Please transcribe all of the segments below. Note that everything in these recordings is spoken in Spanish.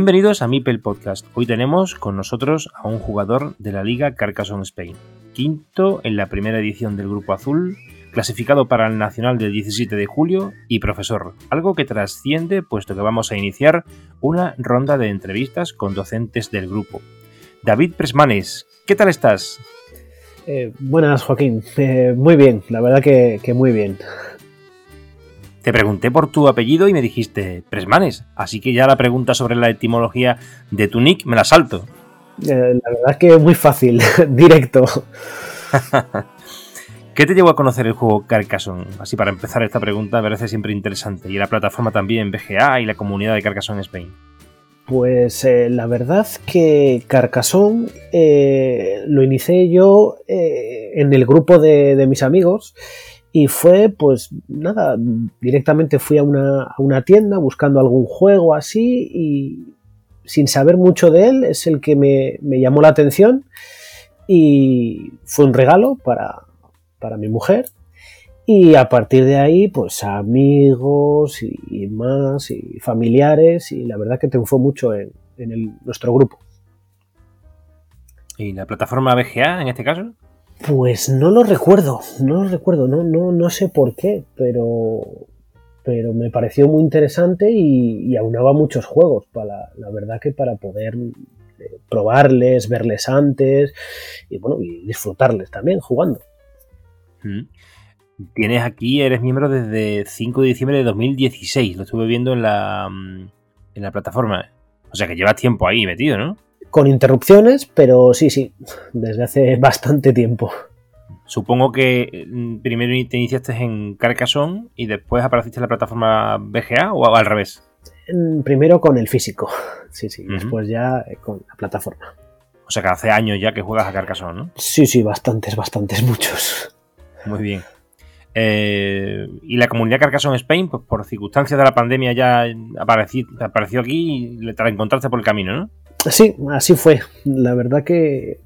Bienvenidos a Mipel Podcast. Hoy tenemos con nosotros a un jugador de la Liga Carcassonne Spain, quinto en la primera edición del Grupo Azul, clasificado para el Nacional del 17 de julio y profesor, algo que trasciende puesto que vamos a iniciar una ronda de entrevistas con docentes del grupo. David Presmanes, ¿qué tal estás? Eh, buenas, Joaquín. Eh, muy bien, la verdad que, que muy bien. Te pregunté por tu apellido y me dijiste Presmanes, así que ya la pregunta sobre la etimología de tu nick me la salto. Eh, la verdad es que es muy fácil, directo. ¿Qué te llevó a conocer el juego Carcassonne? Así para empezar esta pregunta me parece siempre interesante. Y la plataforma también, BGA y la comunidad de Carcassonne Spain. Pues eh, la verdad que Carcassonne eh, lo inicié yo eh, en el grupo de, de mis amigos y fue, pues nada, directamente fui a una, a una, tienda buscando algún juego así y sin saber mucho de él es el que me, me llamó la atención y fue un regalo para, para, mi mujer. Y a partir de ahí, pues amigos y, más y familiares y la verdad que triunfó mucho en, en nuestro grupo. ¿Y la plataforma BGA en este caso? Pues no lo recuerdo, no lo recuerdo, no, no, no sé por qué, pero, pero me pareció muy interesante y, y aunaba muchos juegos, para, la verdad que para poder eh, probarles, verles antes y bueno, y disfrutarles también jugando. Mm. Tienes aquí, eres miembro desde 5 de diciembre de 2016, lo estuve viendo en la, en la plataforma. O sea que llevas tiempo ahí metido, ¿no? Con interrupciones, pero sí, sí, desde hace bastante tiempo. Supongo que primero te iniciaste en Carcassonne y después apareciste en la plataforma BGA o al revés. Primero con el físico, sí, sí, uh -huh. después ya con la plataforma. O sea que hace años ya que juegas a Carcassonne, ¿no? Sí, sí, bastantes, bastantes, muchos. Muy bien. Eh, y la comunidad Carcassonne Spain, pues por circunstancias de la pandemia ya apareció, apareció aquí y la encontraste por el camino, ¿no? Sí, así fue. La verdad que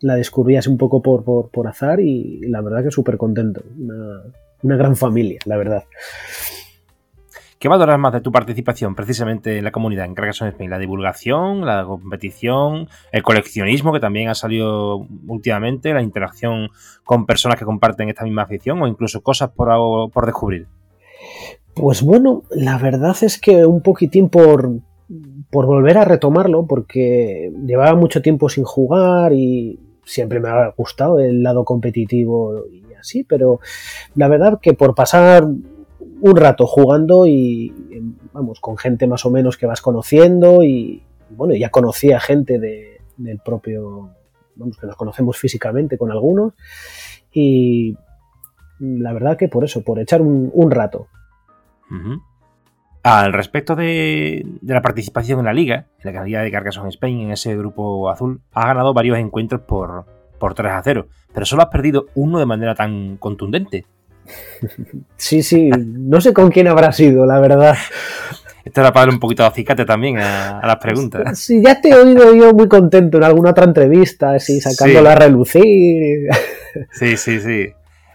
la descubrí así un poco por, por, por azar y la verdad que súper contento. Una, una, gran familia, la verdad. ¿Qué valoras más de tu participación precisamente en la comunidad en Carcassonne Spain? ¿La divulgación, la competición, el coleccionismo que también ha salido últimamente, la interacción con personas que comparten esta misma afición o incluso cosas por, por descubrir? Pues bueno, la verdad es que un poquitín por, por volver a retomarlo, porque llevaba mucho tiempo sin jugar y siempre me ha gustado el lado competitivo y así, pero la verdad que por pasar un rato jugando y vamos, con gente más o menos que vas conociendo y bueno, ya conocía gente de, del propio, vamos, que nos conocemos físicamente con algunos y la verdad que por eso, por echar un, rato. Al respecto de, de, la participación en la liga, en la calidad de Carcassonne Spain, en ese grupo azul, has ganado varios encuentros por, por 3 a 0, pero solo has perdido uno de manera tan contundente. Sí, sí, no sé con quién habrá sido, la verdad. Esto era para darle un poquito de acicate también a, a, las preguntas. Sí, ya te he oído yo muy contento en alguna otra entrevista, así, sacándola sí. a relucir. Sí, sí, sí.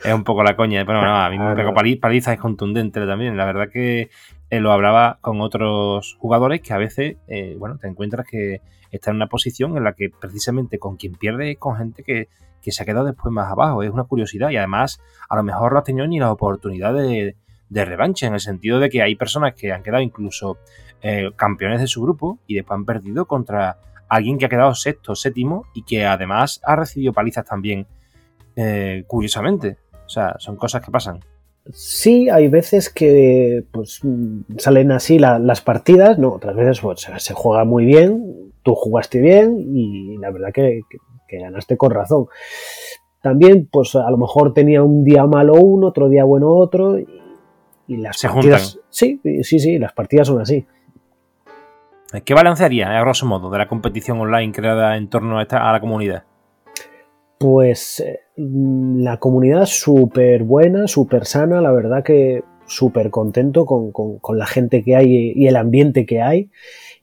Es un poco la coña. Bueno, no, a mí me pegó paliza, es contundente también. La verdad que eh, lo hablaba con otros jugadores que a veces, eh, bueno, te encuentras que está en una posición en la que precisamente con quien pierde es con gente que, que se ha quedado después más abajo. Es una curiosidad y además a lo mejor no has tenido ni la oportunidad de, revancha, en el sentido de que hay personas que han quedado incluso eh, campeones de su grupo y después han perdido contra alguien que ha quedado sexto, séptimo y que además ha recibido palizas también, curiosamente. O sea, son cosas que pasan. Sí, hay veces que pues, salen así las partidas, no, otras veces pues, se juega muy bien, tú jugaste bien y la verdad que, ganaste con razón. También, pues a lo mejor tenía un día malo uno, otro día bueno otro y, las se partidas... Sí, sí, sí, las partidas son así. ¿Qué balancearía, a grosso modo, de la competición online creada en torno a, esta, a la comunidad? Pues eh, la comunidad súper buena, súper sana, la verdad que súper contento con, la gente que hay y el ambiente que hay.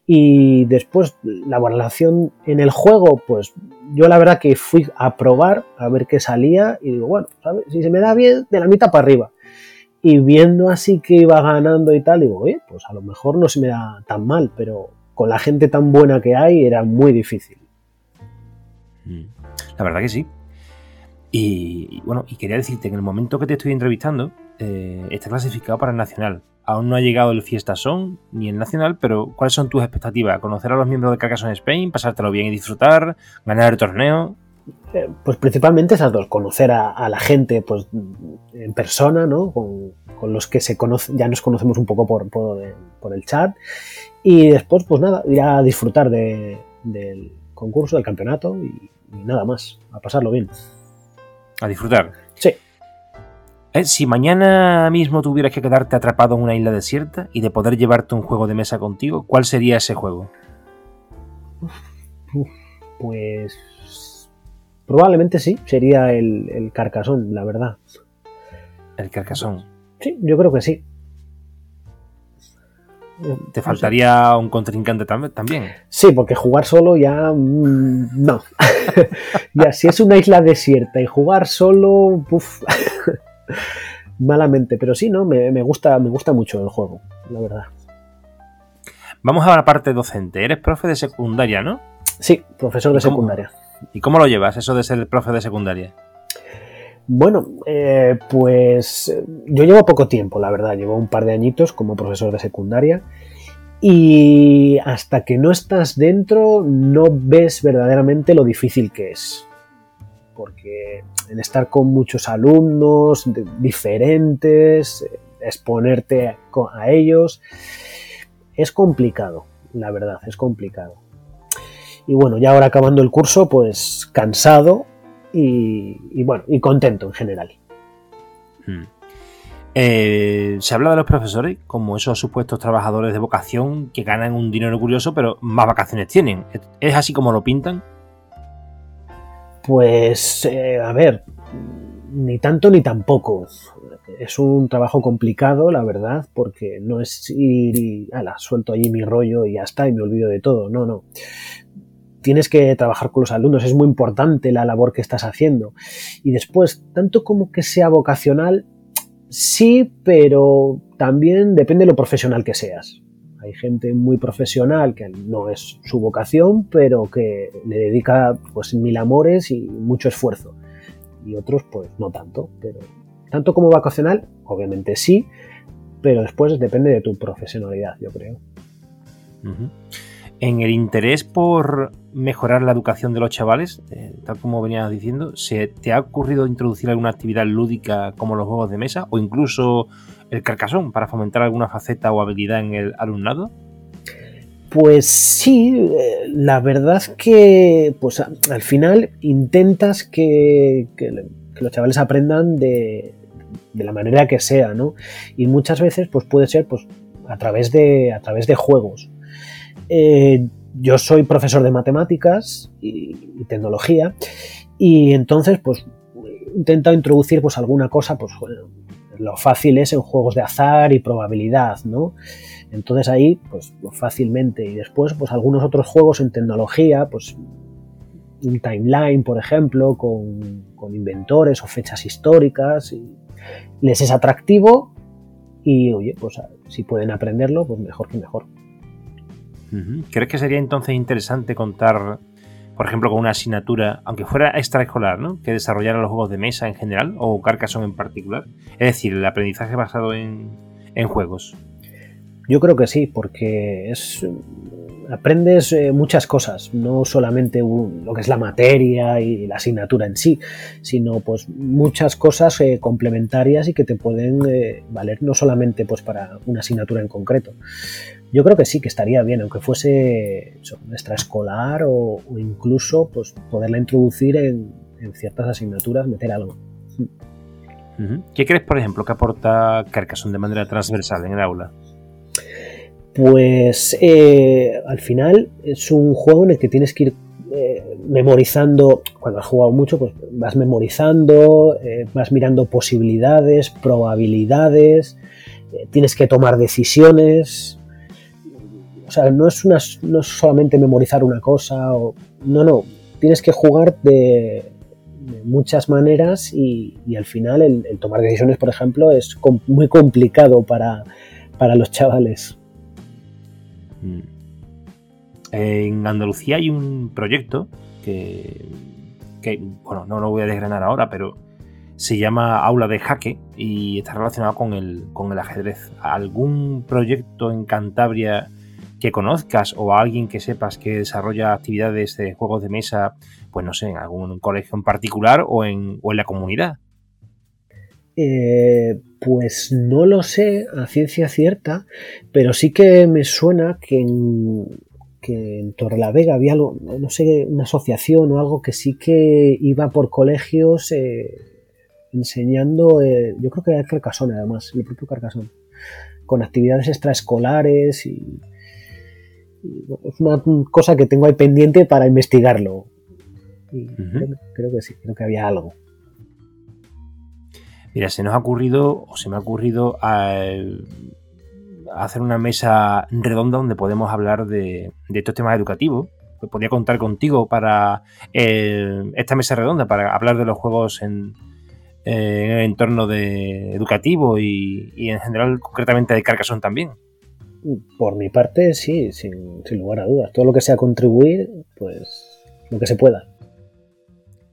Y después la valoración en el juego, pues yo la verdad que fui a probar a ver qué salía y digo, bueno, si se me da bien, de la mitad para arriba. Y viendo así que iba ganando y tal, digo, pues a lo mejor no se me da tan mal, pero con la gente tan buena que hay era muy difícil. Mm. La verdad que sí. Y, bueno, y quería decirte que en el momento que te estoy entrevistando, eh, está clasificado para el Nacional. Aún no ha llegado el Fiesta Son ni el Nacional, pero ¿cuáles son tus expectativas? ¿Conocer a los miembros de Carcassonne Spain? ¿Pasártelo bien y disfrutar? ¿Ganar el torneo? Eh, pues principalmente esas dos, conocer a, la gente pues en persona, ¿no? Con, los que se conoce, ya nos conocemos un poco por, por, el chat y después pues nada, ir a disfrutar del concurso, del campeonato y, nada más, a pasarlo bien. A disfrutar. Sí. Eh, si mañana mismo tuvieras que quedarte atrapado en una isla desierta y de poder llevarte un juego de mesa contigo, ¿cuál sería ese juego? pues Probablemente sí, sería el, el Carcasón, la verdad. El Carcasón. Sí, yo creo que sí. ¿Te faltaría un contrincante también? Sí, porque jugar solo ya. Mm, no. ya, si es una isla desierta y jugar solo. malamente. Pero sí, ¿no? Me, gusta, me gusta mucho el juego, la verdad. Vamos a la parte docente. Eres profe de secundaria, ¿no? Sí, profesor de secundaria. ¿Y cómo lo llevas, eso de ser profe de secundaria? Bueno, eh, pues yo llevo poco tiempo, la verdad, llevo un par de añitos como profesor de secundaria y hasta que no estás dentro no ves verdaderamente lo difícil que es. Porque en estar con muchos alumnos diferentes, exponerte a ellos, es complicado, la verdad, es complicado. Y bueno, ya ahora acabando el curso, pues cansado y, bueno, y contento en general. Hmm. Eh, se habla de los profesores como esos supuestos trabajadores de vocación que ganan un dinero curioso, pero más vacaciones tienen. ¿Es así como lo pintan? Pues, eh, a ver, ni tanto ni tampoco. Es un trabajo complicado, la verdad, porque no es ir y, ala, suelto allí mi rollo y ya está y me olvido de todo. No, no tienes que trabajar con los alumnos, es muy importante la labor que estás haciendo. Y después, tanto como que sea vocacional, sí, pero también depende de lo profesional que seas. Hay gente muy profesional que no es su vocación, pero que le dedica pues mil amores y mucho esfuerzo. Y otros pues no tanto, pero tanto como vocacional, obviamente sí, pero después depende de tu profesionalidad, yo creo en el interés por mejorar la educación de los chavales, eh, tal como venías diciendo, ¿se te ha ocurrido introducir alguna actividad lúdica como los juegos de mesa o incluso el carcasón para fomentar alguna faceta o habilidad en el alumnado? Pues sí, eh, la verdad que pues al final intentas que, los chavales aprendan de, de, la manera que sea, ¿no? Y muchas veces pues puede ser pues a través de, a través de juegos. Eh, yo soy profesor de matemáticas y, tecnología y entonces pues he intentado introducir pues alguna cosa, pues lo fácil es en juegos de azar y probabilidad, ¿no? Entonces ahí pues fácilmente y después pues algunos otros juegos en tecnología, pues un timeline por ejemplo con, inventores o fechas históricas les es atractivo y oye pues si pueden aprenderlo pues mejor que mejor. ¿Crees que sería entonces interesante contar por ejemplo, con una asignatura, aunque fuera extraescolar, ¿no? que desarrollara los juegos de mesa en general o Carcassonne en particular? Es decir, el aprendizaje basado en, en juegos. Yo creo que sí, porque es aprendes eh, muchas cosas, no solamente lo que es la materia y la asignatura en sí, sino pues muchas cosas eh, complementarias y que te pueden eh, valer no solamente pues para una asignatura en concreto. Yo creo que sí, que estaría bien, aunque fuese extraescolar o, incluso pues poderla introducir en, en ciertas asignaturas, meter algo. ¿Qué crees, por ejemplo, que aporta Carcassonne de manera transversal en el aula? pues eh, al final es un juego en el que tienes que ir eh, memorizando, cuando has jugado mucho, pues vas memorizando, eh, vas mirando posibilidades, probabilidades, tienes que tomar decisiones. O sea, no es, una, no solamente memorizar una cosa, o, no, no, tienes que jugar de, muchas maneras y, al final el, tomar decisiones, por ejemplo, es muy complicado para, para los chavales. Mm. En Andalucía hay un proyecto que, bueno, no lo voy a desgranar ahora, pero se llama Aula de Jaque y está relacionado con el, con el ajedrez. ¿Algún proyecto en Cantabria que conozcas o alguien que sepas que desarrolla actividades de juegos de mesa, pues no sé, en algún colegio en particular o en, o en la comunidad? Eh, pues no lo sé a ciencia cierta, pero sí que me suena que en, que en Torrelavega había algo, no sé, una asociación o algo que sí que iba por colegios eh, enseñando, eh, yo creo que era Carcasón además, el propio Carcasón, con actividades extraescolares y, es una cosa que tengo ahí pendiente para investigarlo. creo que sí, creo que había algo. Mira, se nos ha ocurrido, o se me ha ocurrido hacer una mesa redonda donde podemos hablar de, estos temas educativos. Pues podría contar contigo para esta mesa redonda, para hablar de los juegos en, el entorno de educativo y, en general, concretamente de Carcassonne también. Por mi parte, sí, sin, sin lugar a dudas. Todo lo que sea contribuir, pues lo que se pueda.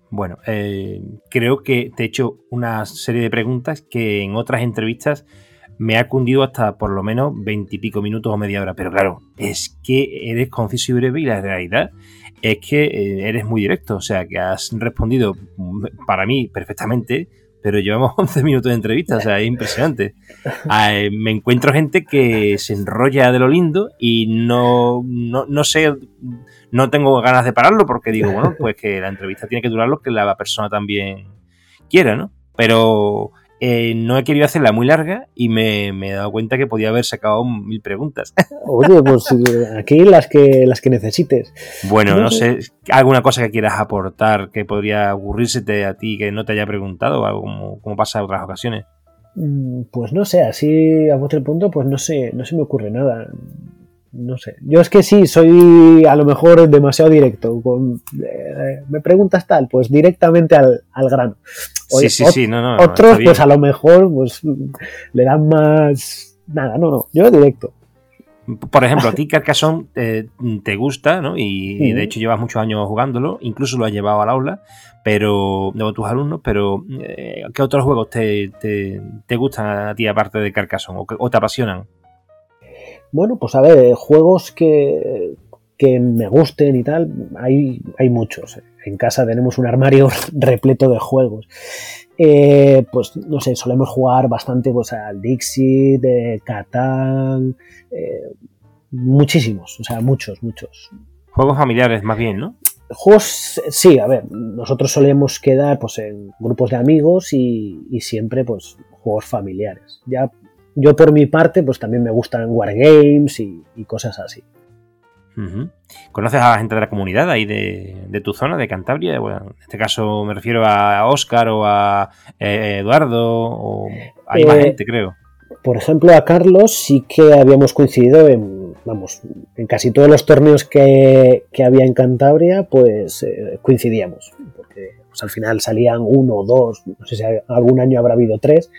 Bueno, eh, creo que te he hecho una serie de preguntas que en otras entrevistas me ha cundido hasta por lo menos veintipico minutos o media hora. Pero claro, es que eres conciso y breve y la realidad es que eh, eres muy directo. O sea, que has respondido para mí perfectamente, pero llevamos 11 minutos de entrevista. O sea, es impresionante. Ah, eh, me encuentro gente que se enrolla de lo lindo y no, no, no sé no tengo ganas de pararlo porque digo, bueno, pues que la entrevista tiene que durar lo que la persona también quiera, ¿no? Pero eh, no he querido hacerla muy larga y me, he dado cuenta que podía haber sacado mil preguntas. Oye, pues aquí las que, las que necesites. Bueno, no, sé, alguna cosa que quieras aportar que podría ocurrírsete a ti que no te haya preguntado, algo como, como pasa en otras ocasiones. Mm, pues no sé, así a vuestro punto, pues no sé, no se me ocurre nada no sé. Yo es que sí, soy a lo mejor demasiado directo. Con, eh, me preguntas tal, pues directamente al, grano. sí, sí, sí, no, no. Otros, pues a lo mejor, pues le dan más. Nada, no, no. Yo directo. Por ejemplo, a ti Carcassonne eh, te gusta, ¿no? Y, de hecho llevas muchos años jugándolo, incluso lo has llevado al aula, pero de tus alumnos, pero eh, ¿qué otros juegos te, te, gustan a ti aparte de Carcassonne o te apasionan? Bueno, pues a ver, juegos que, me gusten y tal, hay, hay muchos. En casa tenemos un armario repleto de juegos. Eh, pues no sé, solemos jugar bastante pues, al Dixit, de Catán, eh, muchísimos, o sea, muchos, muchos. Juegos familiares más bien, ¿no? Juegos, sí, a ver, nosotros solemos quedar pues en grupos de amigos y, y siempre pues juegos familiares. Ya yo por mi parte, pues también me gustan wargames y, y cosas así. ¿Conoces a la gente de la comunidad ahí de, tu zona, de Cantabria? Bueno, en este caso me refiero a Oscar o a eh, Eduardo, o hay más eh, gente, creo. Por ejemplo, a Carlos sí que habíamos coincidido en, vamos, en casi todos los torneos que, había en Cantabria, pues eh, coincidíamos, pues, al final salían uno o dos, no sé si algún año habrá habido tres,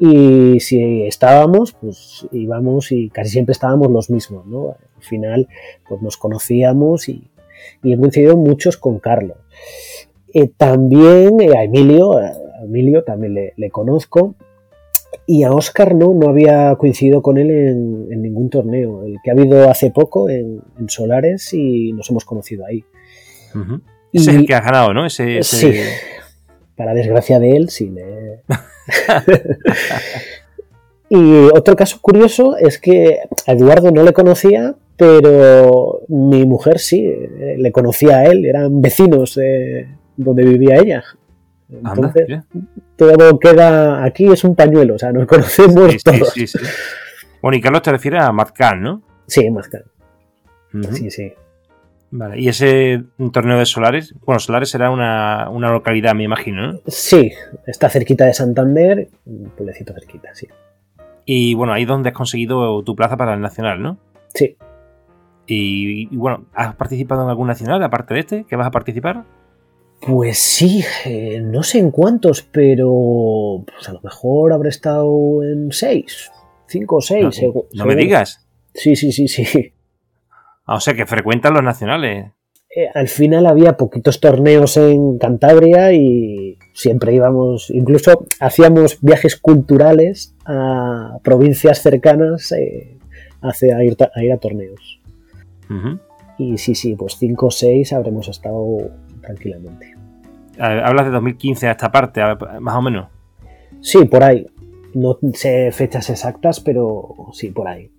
y si estábamos, pues íbamos y casi siempre estábamos los mismos, ¿no? Al final, pues nos conocíamos y, y he muchos con Carlos. Eh, también a Emilio, a Emilio también le, conozco. Y a Oscar no, no había coincidido con él en, ningún torneo. El que ha habido hace poco en, Solares y nos hemos conocido ahí. Ese es el que ha ganado, ¿no? Ese, Sí, para desgracia de él, sí. y otro caso curioso es que a Eduardo no le conocía, pero mi mujer sí, le conocía a él, eran vecinos de donde vivía ella. Entonces, todo queda aquí, es un pañuelo, o sea, nos conocemos todos. Sí, sí, bueno, y Carlos te refiere a Marcán, ¿no? Sí, Marcán. Sí, sí. Vale, y ese torneo de Solares, bueno, Solares será una, localidad, me imagino, ¿no? Sí, está cerquita de Santander, un pueblecito cerquita, sí. Y bueno, ahí es donde has conseguido tu plaza para el Nacional, ¿no? Sí. Y, bueno, ¿has participado en algún Nacional aparte de este? ¿Que vas a participar? Pues sí, eh, no sé en cuántos, pero pues a lo mejor habré estado en seis, cinco o seis. No, me digas. Sí, sí, sí, sí. Ah, o sea, que frecuentan los nacionales. Eh, al final había poquitos torneos en Cantabria y siempre íbamos, incluso hacíamos viajes culturales a provincias cercanas eh, a, ir, a, torneos. Y sí, sí, pues 5 o 6 habremos estado tranquilamente. Hablas de 2015 a esta parte, más o menos. Sí, por ahí. No sé fechas exactas, pero sí, por ahí.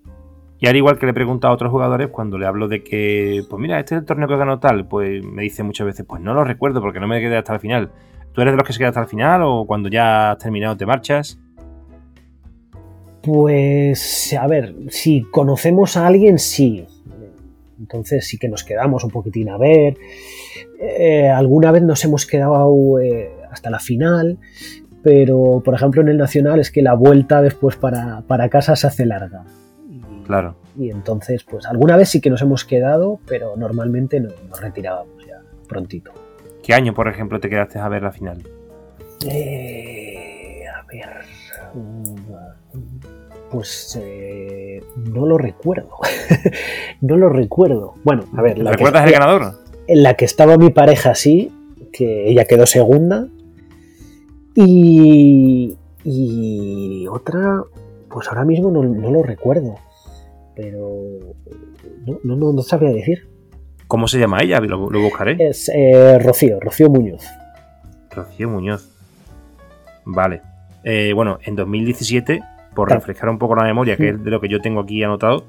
Y al igual que le he preguntado a otros jugadores, cuando le hablo de que, pues mira, este es el torneo que ganó tal, pues me dice muchas veces, pues no lo recuerdo porque no me quedé hasta el final. ¿Tú eres de los que se queda hasta el final o cuando ya has terminado te marchas? Pues, a ver, si conocemos a alguien, sí. Entonces sí que nos quedamos un poquitín a ver. Eh, alguna vez nos hemos quedado eh, hasta la final, pero por ejemplo en el Nacional es que la vuelta después para, para casa se hace larga. Claro. Y entonces, pues alguna vez sí que nos hemos quedado, pero normalmente nos, retirábamos ya prontito. ¿Qué año, por ejemplo, te quedaste a ver la final? Eh, a ver. Pues eh, no lo recuerdo. no lo recuerdo. Bueno, a ver. La ¿Recuerdas el ganador? En la que estaba mi pareja, sí, que ella quedó segunda. Y, y otra, pues ahora mismo no, no lo recuerdo pero no, no, no, sabría decir. ¿Cómo se llama ella? Lo, buscaré. Es eh, Rocío, Rocío Muñoz. Rocío Muñoz. Vale. Eh, bueno, en 2017, por refrescar un poco la memoria, que es de lo que yo tengo aquí anotado,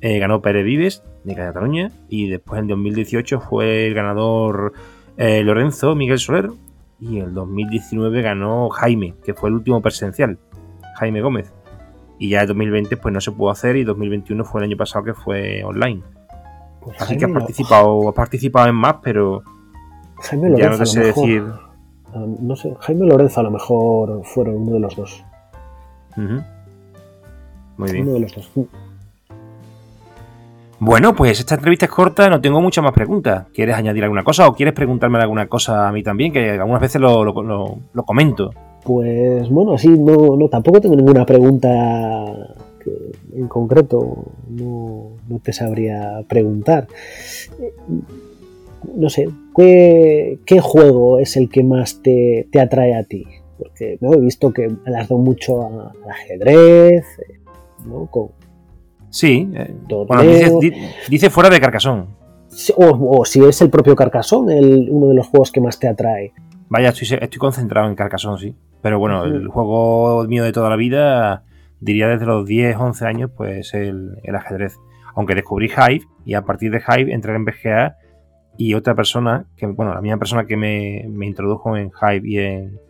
eh, ganó Pérez Vives de Cataluña y después en 2018 fue el ganador Lorenzo Miguel Soler y en 2019 ganó Jaime, que fue el último presencial, Jaime Gómez y ya en 2020 pues no se pudo hacer y 2021 fue el año pasado que fue online. Pues Así que has participado, participado en más, pero Jaime Lorenzo, ya no te sé decir. Ah, no sé, Jaime Lorenzo a lo mejor fueron uno de los dos. Muy bien. Uno de los dos. Bueno, pues esta entrevista es corta, no tengo muchas más preguntas. ¿Quieres añadir alguna cosa o quieres preguntarme alguna cosa a mí también? Que algunas veces lo, lo comento. Pues bueno, sí, no, no tampoco tengo ninguna pregunta en concreto, no, te sabría preguntar. No sé, ¿qué, juego es el que más te, atrae a ti? Porque ¿no? he visto que has dado mucho al ajedrez, ¿no? sí, eh, bueno, dice, fuera de Carcasón. O, si es el propio Carcasón el, uno de los juegos que más te atrae. Vaya, estoy, estoy concentrado en Carcasón, sí. Pero bueno, el juego mío de toda la vida, diría desde los 10, 11 años, pues el, el ajedrez. Aunque descubrí Hive y a partir de Hive entré en BGA y otra persona, que bueno, la misma persona que me, introdujo en Hive y en,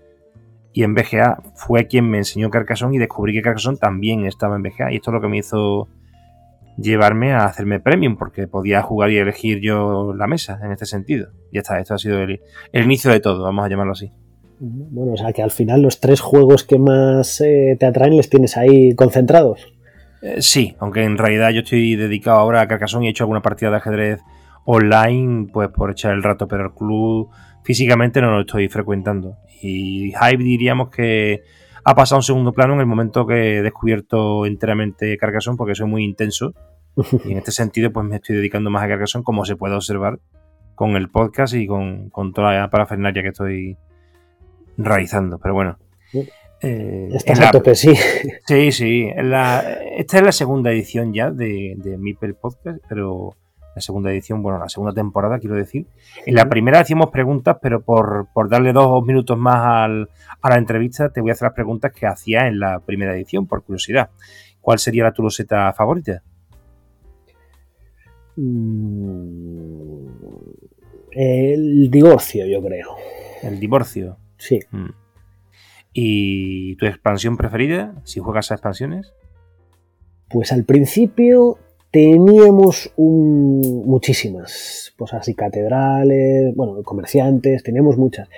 y en BGA fue quien me enseñó Carcassonne y descubrí que Carcassonne también estaba en BGA. Y esto es lo que me hizo llevarme a hacerme premium, porque podía jugar y elegir yo la mesa en este sentido. Ya está, esto ha sido el inicio de todo, vamos a llamarlo así. Bueno, o sea que al final los tres juegos que más eh, te atraen les tienes ahí concentrados. Eh, sí, aunque en realidad yo estoy dedicado ahora a Carcassonne y he hecho alguna partida de ajedrez online, pues por echar el rato, pero el club físicamente no lo estoy frecuentando. Y Hype diríamos que ha pasado a un segundo plano en el momento que he descubierto enteramente Carcassonne porque soy muy intenso. Y en este sentido, pues me estoy dedicando más a Carcassonne, como se puede observar con el podcast y con, toda la parafernalia que estoy realizando. Pero bueno. Eh, Estás a tope, sí. Sí, sí. esta es la segunda edición ya de, de Mipel Podcast, pero la segunda edición, bueno, la segunda temporada, quiero decir. En la primera hacíamos preguntas, pero por, darle dos minutos más a la entrevista, te voy a hacer las preguntas que hacía en la primera edición, por curiosidad. ¿Cuál sería la tu favorita? Mm, el divorcio, yo creo. El divorcio. Sí. Mm. ¿Y tu expansión preferida? Si juegas a expansiones. Pues al principio teníamos muchísimas, pues así catedrales, bueno, comerciantes, teníamos muchas,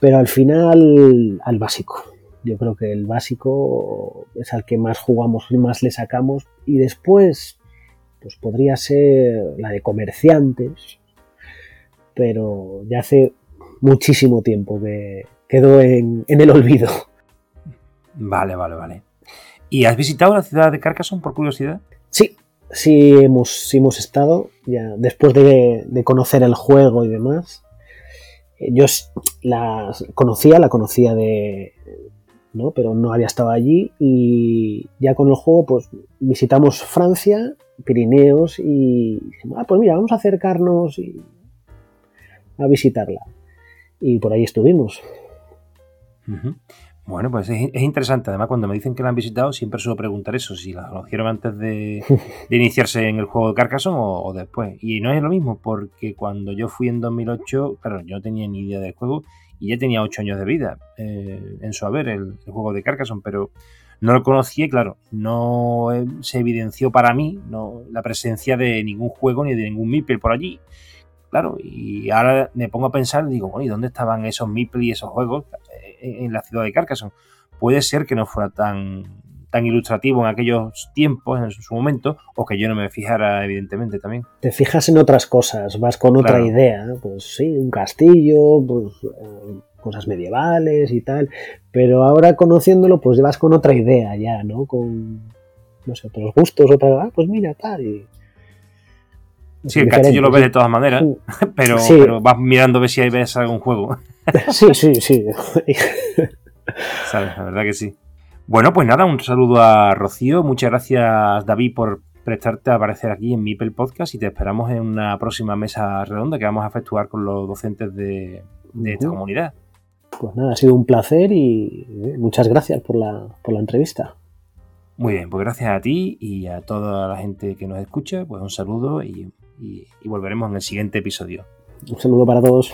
pero al final al básico. Yo creo que el básico es al que más jugamos, más le sacamos y después pues podría ser la de comerciantes, pero ya hace muchísimo tiempo que quedó en, en el olvido. Vale, vale, vale. ¿Y has visitado la ciudad de Carcassonne por curiosidad? Sí, sí hemos, hemos estado, ya después de, conocer el juego y demás. Yo la conocía, la conocía de. ¿no? Pero no había estado allí. Y ya con el juego, pues visitamos Francia, Pirineos y ah, pues mira, vamos a acercarnos y a visitarla. Y por ahí estuvimos. Bueno, pues es, interesante. Además, cuando me dicen que la han visitado, siempre suelo preguntar eso, si la conocieron antes de, iniciarse en el juego de Carcassonne o, después. Y no es lo mismo, porque cuando yo fui en 2008, claro, yo no tenía ni idea del juego y ya tenía 8 años de vida eh, en su haber el, juego de Carcassonne, pero no lo conocí y claro, no eh, se evidenció para mí no, la presencia de ningún juego ni de ningún Meeple por allí. Claro, y ahora me pongo a pensar, digo, bueno, ¿y dónde estaban esos Meeple y esos juegos? En la ciudad de Carcassonne. Puede ser que no fuera tan, tan ilustrativo en aquellos tiempos, en su momento, o que yo no me fijara, evidentemente, también. Te fijas en otras cosas, vas con otra idea, pues sí, un castillo, pues eh, cosas medievales y tal, pero ahora conociéndolo, pues vas con otra idea ya, ¿no? Con, no sé, otros gustos, otra, ah, pues mira, tal, y... Sí, el castillo lo ves de todas maneras, pero, pero, vas mirando a ver si hay ves algún juego. Sí, sí, sí. ¿Sabes? La verdad que sí. Bueno, pues nada, un saludo a Rocío. Muchas gracias, David, por prestarte a aparecer aquí en Mipel Podcast y te esperamos en una próxima mesa redonda que vamos a efectuar con los docentes de, esta comunidad. Pues nada, ha sido un placer y eh, muchas gracias por la, por la entrevista. Muy bien, pues gracias a ti y a toda la gente que nos escucha, pues un saludo y volveremos en el siguiente episodio. Un saludo para todos.